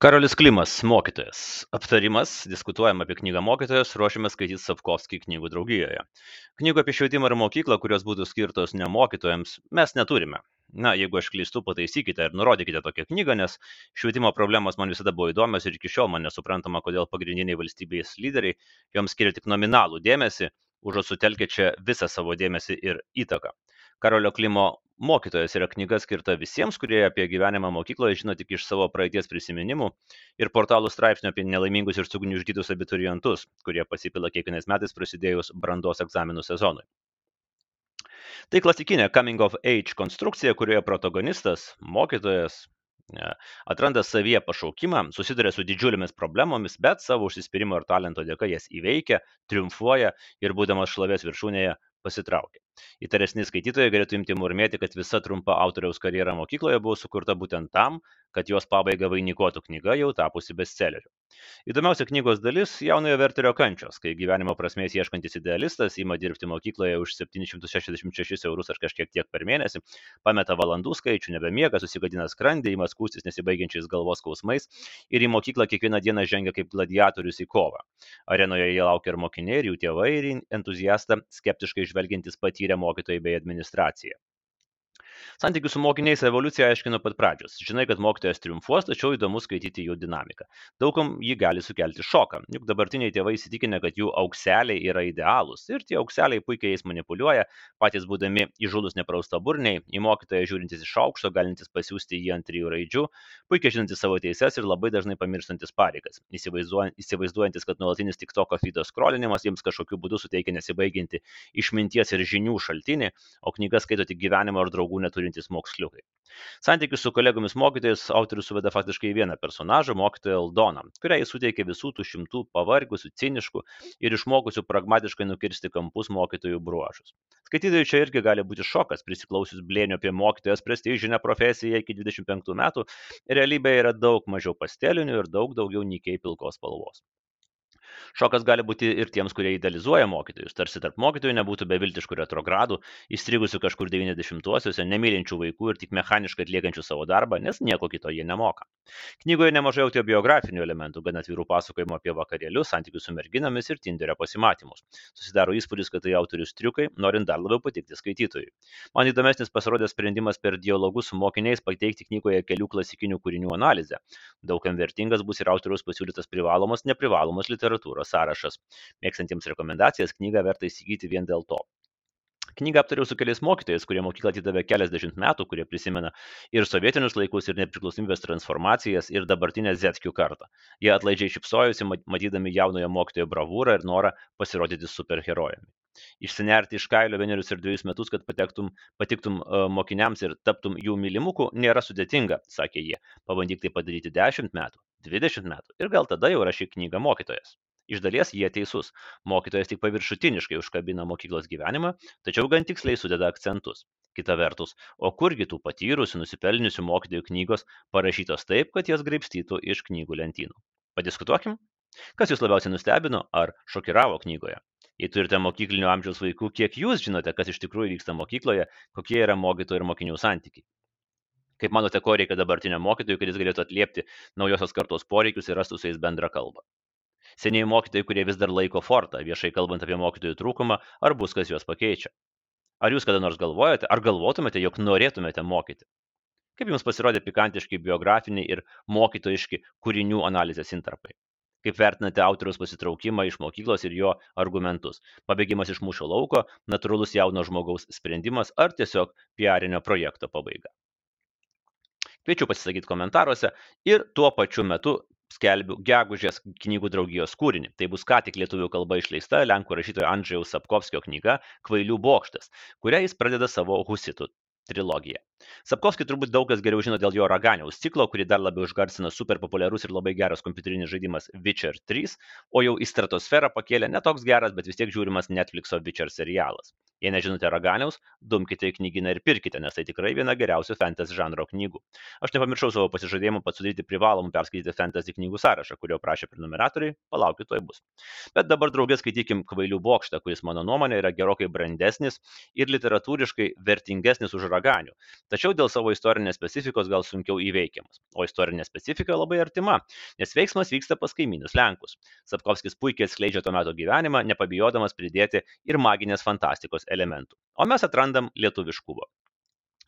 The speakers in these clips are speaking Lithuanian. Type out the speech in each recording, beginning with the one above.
Karolis Klimas, mokytojas. Aptarimas, diskutuojam apie knygą mokytojas, ruošiamės skaityti Sapkovskį knygų draugijoje. Knygų apie švietimą ir mokyklą, kurios būtų skirtos ne mokytojams, mes neturime. Na, jeigu aš klystu, pataisykite ir nurodykite tokią knygą, nes švietimo problemos man visada buvo įdomios ir iki šiol man nesuprantama, kodėl pagrindiniai valstybės lyderiai joms skiria tik nominalų dėmesį, užuot sutelkę čia visą savo dėmesį ir įtaką. Karolio Klimo mokytojas yra knyga skirta visiems, kurie apie gyvenimą mokykloje žino tik iš savo praeities prisiminimų ir portalų straipsnių apie nelaimingus ir sugniuždytus abiturientus, kurie pasipila kiekvienais metais prasidėjus brandos egzaminų sezonui. Tai klasikinė coming of age konstrukcija, kurioje protagonistas, mokytojas, e, atranda savyje pašaukimą, susiduria su didžiulėmis problemomis, bet savo užsispyrimo ir talento dėka jas įveikia, triumfuoja ir būdamas šlovės viršūnėje pasitraukė įtaresni skaitytojai galėtų imti murmėti kad visa trumpa autoriaus karjera mokykloje buvo sukurta būtent tam kad jos pabaigą vainikuotų knyga jau tapusi bestseleriu įdomiausia knygos dalis jaunojo verterio kančios kai gyvenimo prasmės ieškantis idealistas ima dirbti mokykloje už septynis šimtus šešiasdešimt šešis eurus ar kažkiek tiek per mėnesį pameta valandų skaičių nebemiega susigadina skrandį ima skųstis nesibaigiančiais galvos skausmais ir į mokyklą kiekvieną dieną žengia kaip gladiatorius į kovą. Arenoje jo laukia ir mokiniai ir jų tėvai ir entuziastą skeptiškai žvelgiantys patyrę patyrę mokytojai bei administracija Santykių su mokiniais evoliucija aiškino pat pradžios. Žinai, kad mokytojas triumfuos, tačiau įdomu skaityti jų dinamiką. Daugam jį gali sukelti šoką, juk dabartiniai tėvai įsitikinę, kad jų aukseliai yra idealūs ir tie aukseliai puikiai jais manipuliuoja, patys būdami įžūlus nepraustaburniai, į mokytoją žiūrintis iš aukšto, galintis pasiūsti jį ant trijų raidžių, puikiai žinantis savo teises ir labai dažnai pamirštantis pareigas, įsivaizduojantis, kad nuolatinis tik toko feedo skrolinimas jiems kažkokiu būdu suteikia nesibaiginti išminties ir žinių šaltinį, o knygas skaito tik gyvenimo ar draugų neturintys turintys moksliukai. Santykius su kolegomis mokytojais autorius suveda faktiškai vieną personažą, mokytoją Aldoną, kuriai jis suteikia visų tų šimtų pavargusių, ciniškų ir išmokusių pragmatiškai nukirsti kampus mokytojų bruožus. Skaitytojui čia irgi gali būti šokas, prisiklausius blėnio apie mokytojas prestižinę profesiją iki 25 metų, realybėje yra daug mažiau pastelinių ir daug daugiau nykiai pilkos spalvos. Šokas gali būti ir tiems, kurie idealizuoja mokytojus, tarsi tarp mokytojų nebūtų beviltiškų retrogradų, įstrigusių kažkur 90-uosiuose, nemylinčių vaikų ir tik mechaniškai atliekančių savo darbą, nes nieko kito jie nemoka. Knygoje nemažai autobiografinių elementų, gan atvirų pasakojimų apie vakarėlius, santykius su merginomis ir Tinderio pasimatymus. Susidaro įspūdis, kad tai autorius triukai, norint dar labiau patikti skaitytojui. Man įdomesnis pasirodė sprendimas per dialogus su mokiniais pateikti knygoje kelių klasikinių kūrinių analizę. Daugam vertingas bus ir autoriaus pasiūlytas privalomos, neprivalomos literatūros literatūros sąrašas. Mėgstantiems rekomendacijas knygą verta įsigyti vien dėl to. Knygą aptariau su keliais mokytojais, kurie mokyklą atidavė keliasdešimt metų, kurie prisimena ir sovietinius laikus, ir nepriklausomybės transformacijas, ir dabartinę Zetkių kartą. Jie atlaidžiai šipsojosi, matydami jaunojo mokytojo bravūrą ir norą pasirodyti superherojami. Išsinerti iš kailio vienerius ir dviejus metus, kad patektum, patiktum uh, mokiniams ir taptum jų mylimukų, nėra sudėtinga, sakė jie. Pabandyk tai padaryti 10 metų, 20 metų ir gal tada jau rašyk knygą mokytojas. Iš dalies jie teisus. Mokytojas tik paviršutiniškai užkabina mokyklos gyvenimą, tačiau gan tiksliai sudeda akcentus. Kita vertus, o kurgi tų patyrusių, nusipelniusių mokytojų knygos parašytos taip, kad jas graipstytų iš knygų lentynų? Padiskutuokim? Kas jūs labiausiai nustebino ar šokiravo knygoje? Jei turite mokyklinio amžiaus vaikų, kiek jūs žinote, kas iš tikrųjų vyksta mokykloje, kokie yra mokytojų ir mokinių santykiai? Kaip manote, ko reikia dabartiniam mokytojui, kad jis galėtų atliepti naujosios kartos poreikius ir rastų su jais bendrą kalbą? Senieji mokytojai, kurie vis dar laiko fortą, viešai kalbant apie mokytojų trūkumą, ar bus kas juos pakeičia. Ar jūs kada nors galvojate, ar galvotumėte, jog norėtumėte mokyti? Kaip jums pasirodė pikantiški biografiniai ir mokytojiški kūrinių analizės intarpai? Kaip vertinate autoriaus pasitraukimą iš mokyklos ir jo argumentus? Pabėgimas iš mūšio lauko, natūralus jauno žmogaus sprendimas ar tiesiog piarinio projekto pabaiga? Kviečiu pasisakyti komentaruose ir tuo pačiu metu skelbiu gegužės knygų draugijos kūrinį. Tai bus ką tik lietuvių kalba išleista Lenkų rašytojo Andžejaus Sapkovskio knyga Kvailių bokštas, kurią jis pradeda savo husitų trilogiją. Sapkovskį turbūt daug kas geriau žino dėl jo raganiaus ciklo, kurį dar labiau išgarsina super populiarus ir labai geras kompiuterinis žaidimas Witcher 3, o jau į stratosferą pakėlė netoks geras, bet vis tiek žiūrimas Netflixo Witcher serialas. Jei nežinote raganiaus, dumkite į knyginą ir pirkite, nes tai tikrai viena geriausių fantasy žanro knygų. Aš nepamiršau savo pasižadėjimo pats sudaryti privalomų perskaityti fantasy knygų sąrašą, kurio prašė prenumeratoriai, palaukit, tuoj bus. Bet dabar draugės skaitykim Kvailių bokštą, kuris mano nuomonė yra gerokai brandesnis ir literatūriškai vertingesnis už raganių. tačiau dėl savo istorinės specifikos gal sunkiau įveikiamas. O istorinė specifika labai artima, nes veiksmas vyksta pas kaimynus Lenkus. Sapkovskis puikiai atskleidžia to meto gyvenimą, nepabijodamas pridėti ir maginės fantastikos elementų. O mes atrandam lietuviškumo.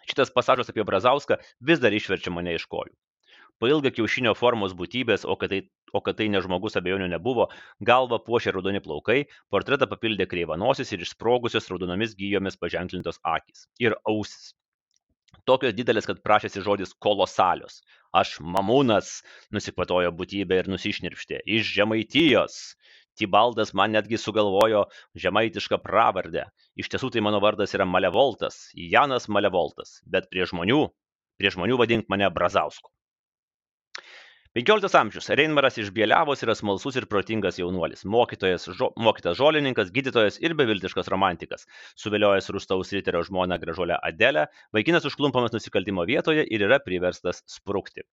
Šitas pasažas apie Brazauską vis dar išverčia mane iš kojų pailgą kiaušinio formos būtybės, o kad tai, o kad tai ne žmogus abejonių nebuvo, galva puošė raudoni plaukai, portretą papildė kreivanosis ir išsprogusios raudonomis gyjomis paženklintos akis ir ausis. Tokios didelės, kad prašėsi žodis kolosalios. Aš mamūnas, nusikvatojo būtybė ir nusišnirpštė, iš žemaitijos. Tibaldas man netgi sugalvojo žemaitišką pravardę. Iš tiesų tai mano vardas yra Malevoltas, Janas Malevoltas, bet prie žmonių, prie žmonių vadink mane Brazausku. Penkioliktas amžius. Reinmaras iš bieliavos yra smalsus ir protingas jaunuolis. Mokytojas žo mokytas žolininkas gydytojas ir beviltiškas romantikas. Suviliojęs rūstaus riterio žmoną gražuolę adelę vaikinas užklumpamas nusikaltimo vietoje ir yra priverstas sprukti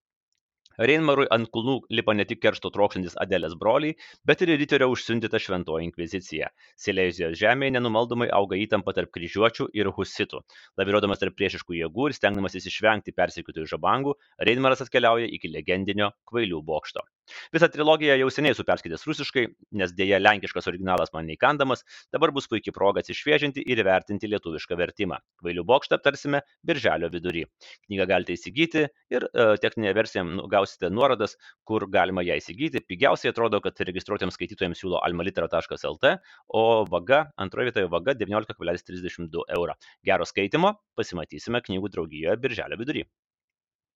Reinmarui ant kulnų lipa ne tik keršto trokštantis Adelės broliai, bet ir riterio užsiundyta šventoji inkvizicija. Silezijos žemėje nenumaldomai auga įtampa tarp kryžiuočių ir husitų. Laviruodamas tarp priešiškų jėgų ir stengdamasis išvengti persekiotojų žabangų, Reinmaras atkeliauja iki legendinio kvailių bokšto. Visą trilogiją jau seniai esu perskaitęs rusiškai, nes dėja lenkiškas originalas man neįkandamas, dabar bus puikiai proga atsišviežinti ir įvertinti lietuvišką vertimą. Kvailių bokštą aptarsime birželio vidury. Knygą galite įsigyti ir e, techninėje versijoje nu, gausite nuorodas, kur galima ją įsigyti. Pigiausiai atrodo, kad registruotiems skaitytojams siūlo almalitera.lt, o vaga, antroje vietoje vaga 19,32 euro. Gero skaitimo, pasimatysime knygų draugijoje birželio vidury.